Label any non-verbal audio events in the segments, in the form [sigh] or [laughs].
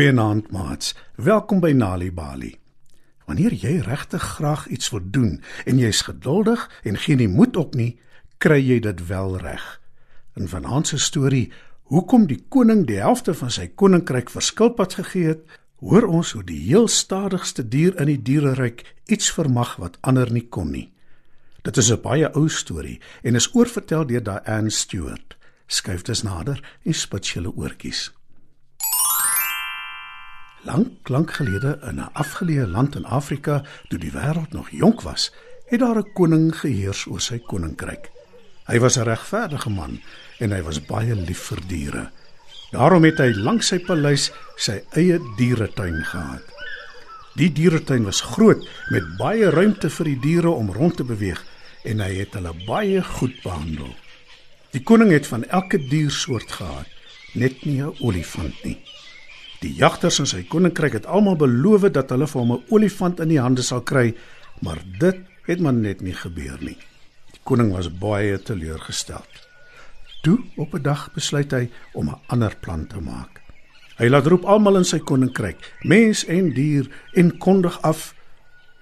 Goeienaand, maats. Welkom by Nali Bali. Wanneer jy regtig graag iets wil doen en jy's geduldig en gee nie moed op nie, kry jy dit wel reg. In vanaand se storie, hoekom die koning die helfte van sy koninkryk vir skilpad gegee het, hoor ons hoe die heel stadigste dier in die diereryk iets vermag wat ander nie kon nie. Dit is 'n baie ou storie en is oorvertel deur Diane Stewart. Skuif dus nader en spits julle oortjies. Lank, lank gelede in 'n afgeleë land in Afrika, toe die wêreld nog jonk was, het daar 'n koning geheers oor sy koninkryk. Hy was 'n regverdige man en hy was baie lief vir diere. Daarom het hy langs sy paleis sy eie dieretuin gehad. Die dieretuin was groot met baie ruimte vir die diere om rond te beweeg en hy het hulle baie goed behandel. Die koning het van elke diersoort gehad, net nie 'n olifant nie. Die jagters in sy koninkryk het almal beloof dat hulle vir hom 'n olifant in die hande sal kry, maar dit het maar net nie gebeur nie. Die koning was baie teleurgestel. Toe op 'n dag besluit hy om 'n ander plan te maak. Hy laat roep almal in sy koninkryk, mens en dier, en kondig af: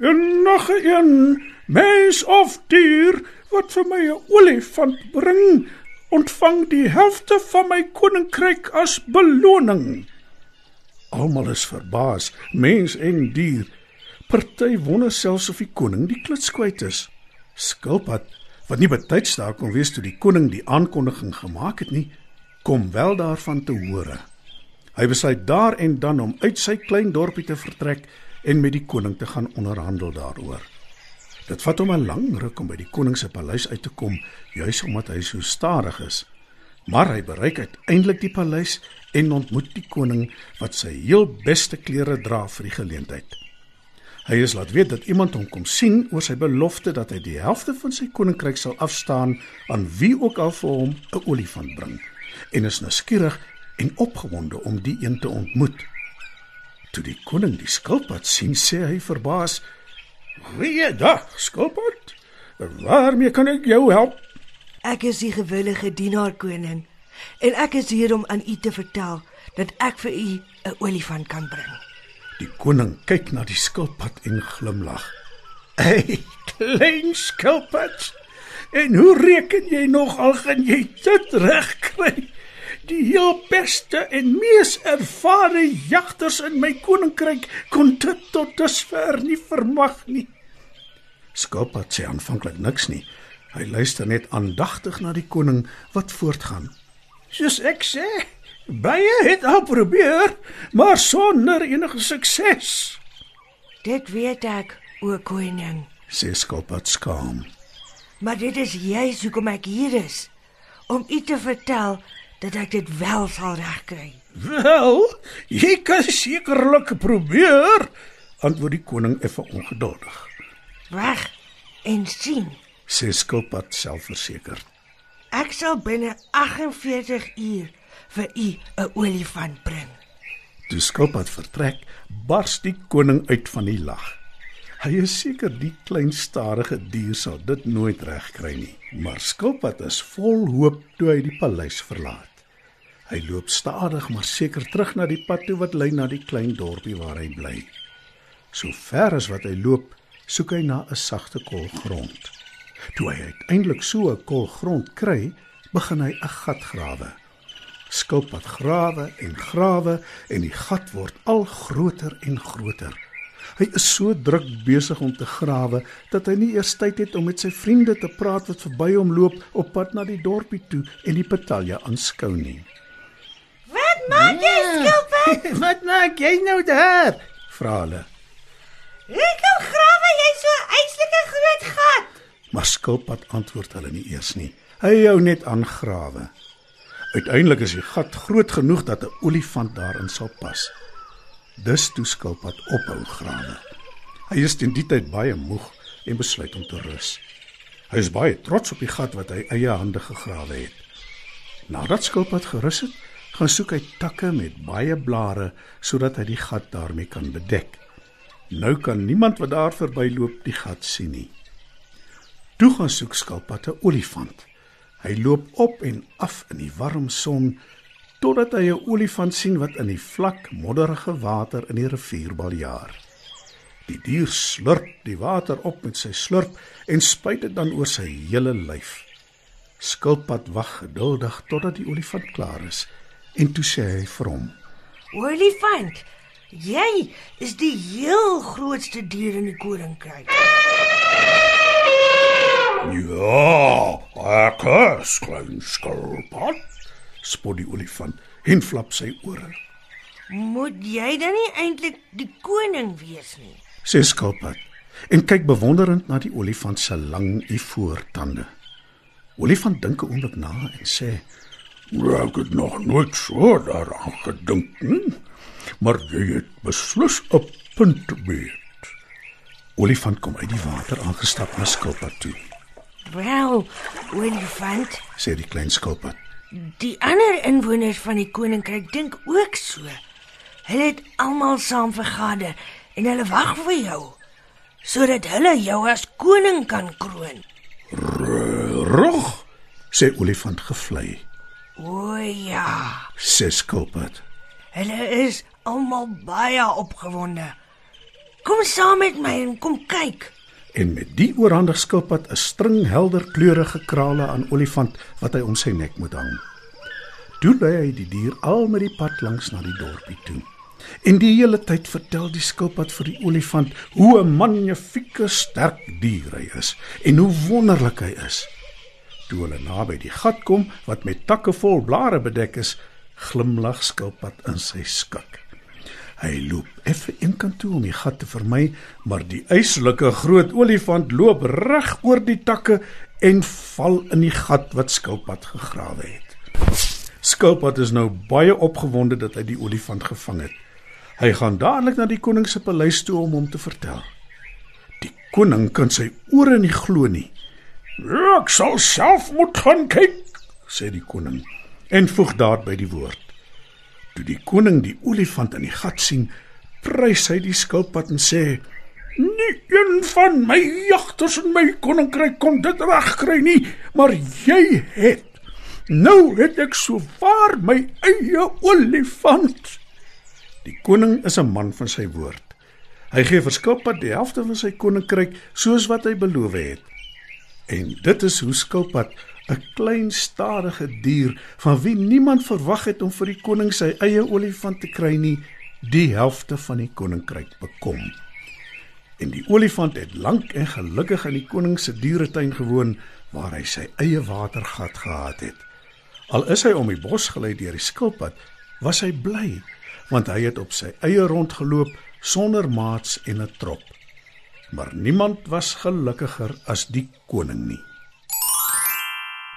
"Enige een, mens of dier wat vir my 'n olifant bring, ontvang die helfte van my koninkryk as beloning." Almal is verbaas, mens en dier. Party wonder selfs of die koning die kluts kwyt is. Skilpad, wat nie betyds daar kon wees toe die koning die aankondiging gemaak het nie, kom wel daarvan te hore. Hy besluit daar en dan om uit sy klein dorpie te vertrek en met die koning te gaan onderhandel daaroor. Dit vat hom 'n lang ruk om by die koning se paleis uit te kom, juis omdat hy so stadig is. Maar hy bereik uiteindelik die paleis en ontmoet die koning wat sy heel beste klere dra vir die geleentheid. Hy is laat weet dat iemand hom kom sien oor sy belofte dat hy die helfte van sy koninkryk sal afstaan aan wie ook al vir hom 'n olifant bring en is nuuskierig en opgewonde om die een te ontmoet. Toe die koning die skilpad sien, sê hy verbaas: "Goeiedag, skilpad. Waarmee kan ek jou help?" Ek is die gewillige dienaar koning en ek is hier om aan u te vertel dat ek vir u 'n olifant kan bring. Die koning kyk na die skilpad en glimlag. "Hey, klein skilpad. En hoe reken jy nog al gaan jy dit regkry? Die heel beste en mees ervare jagters in my koninkryk kon dit tot dusver nie vermag nie." Skilpad sê aanvanklik niks nie. Hy luister net aandagtig na die koning wat voortgaan. Soos ek sê, baie het al probeer, maar sonder enige sukses. Dit weet ek, o koning, sê Skilpad skaam. Maar dit is juis hoekom ek hier is, om u te vertel dat ek dit wel sal regkry. Wel, jy kan sekerlik probeer, antwoord die koning effe ongeduldig. Wag en sien sê skilpad selfversekerd. Ek sal binne 48 uur vir u 'n olifant bring. Toe skilpad vertrek, bars die koning uit van die lag. Hy is seker die klein stadige dier sal dit nooit regkry nie, maar skilpad is vol hoop toe hy die paleis verlaat. Hy loop stadig maar seker terug na die pad toe wat lei na die klein dorpie waar hy bly. So ver as wat hy loop, soek hy na 'n sagte kol grond. Toe hy uiteindelik so 'n kol grond kry, begin hy 'n gat grawe. Skilpad grawe en grawe en die gat word al groter en groter. Hy is so druk besig om te grawe dat hy nie eers tyd het om met sy vriende te praat wat verby hom loop op pad na die dorpie toe en die patalje aanskou nie. "Wat maak jy, ja. skilpad? [laughs] wat maak jy nou daar?" vra hulle. "Ek wil grawe jy so 'n eislike groot gat." Maar skilpad antwoord hulle nie eers nie. Hy hou net aan grawe. Uiteindelik is die gat groot genoeg dat 'n olifant daarin sal pas. Dus toe skilpad ophou grawe. Hy is teen die tyd baie moeg en besluit om te rus. Hy is baie trots op die gat wat hy eie hande gegrawe het. Nadat skilpad gerus het, gaan soek hy takke met baie blare sodat hy die gat daarmee kan bedek. Nou kan niemand wat daar verbyloop die gat sien nie. Toe gaan soek skilpad 'n olifant. Hy loop op en af in die warm son totdat hy 'n olifant sien wat in die vlak, modderige water in die rivier baljaar. Die dier slurp die water op met sy slurp en spuit dit dan oor sy hele lyf. Skilpad wag geduldig totdat die olifant klaar is en toe sê hy vir hom: Olifant, jy is die heel grootste dier in die koninkryk. Ja, ek is klein skilpad, spot die olifant en flap sy ore. Moet jy dan nie eintlik die koning wees nie? Sê skilpad en kyk bewonderend na die olifant se lang ivoortande. Olifant dink 'n oomblik na en sê: "Ek het nog nooit so daaraan gedink nie, maar jy het beslis 'n punt beet." Olifant kom uit die water aangestap na skilpad toe. Wel, olifant, Sê die klein skilpad. die ander inwoners van die koninkryk dink ook so. Hulle het almal saam vergader en hulle wag vir jou sodat hulle jou as koning kan kroon. "Rog," sê olifant gevlei. O ja, Sê skilpad. hulle is almal baie opgewonde. Kom saam met my en kom kyk. En met die oorhandig skilpad 'n string helder kleurige krale aan olifant wat hy om sy nek moet hang. Toe lei hy die dier al met die pad langs na die dorpie toe. En die hele tyd vertel die skilpad vir die olifant hoe 'n magnifieke sterk dier hy is en hoe wonderlik hy is. Toe hulle naby die gat kom wat met takke vol blare bedek is, glimlag skilpad in sy skik. Hy loop effe eenkant toe om die gat te vermy, maar die eislike groot olifant loop reg oor die takke en val in die gat wat skilpad gegrawe het. Skilpad is nou baie opgewonde dat hy die olifant gevang het. Hy gaan dadelik na die koning se paleis toe om hom te vertel. Die koning kan sy ore nie glo nie. "Ek sal self moet gaan kyk," sê die koning en voeg daarby die woord. Toe die koning die olifant in die gat sien, prys hy die skilpad en sê: "Nie een van my jagters in my koninkryk kon dit regkry nie, maar jy het. Nou het ek so waar my eie olifant." Die koning is 'n man van sy woord. Hy gee vir skilpad die helfte van sy koninkryk soos wat hy beloof het. En dit is hoe skilpad 'n klein stadige dier van wie niemand verwag het om vir die koning sy eie olifant te kry nie, die helfte van die koninkryk bekom. En die olifant het lank en gelukkig in die koning se dieretuin gewoon waar hy sy eie watergat gehad het. Al is hy om die bos gelei deur die skilpad, was hy bly want hy het op sy eie rondgeloop sonder maats en 'n trop. Maar niemand was gelukkiger as die koning nie.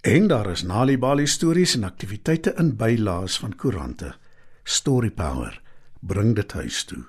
en daar is Nalibali stories en aktiwiteite in bylaas van koerante. Story Power bring dit huis toe.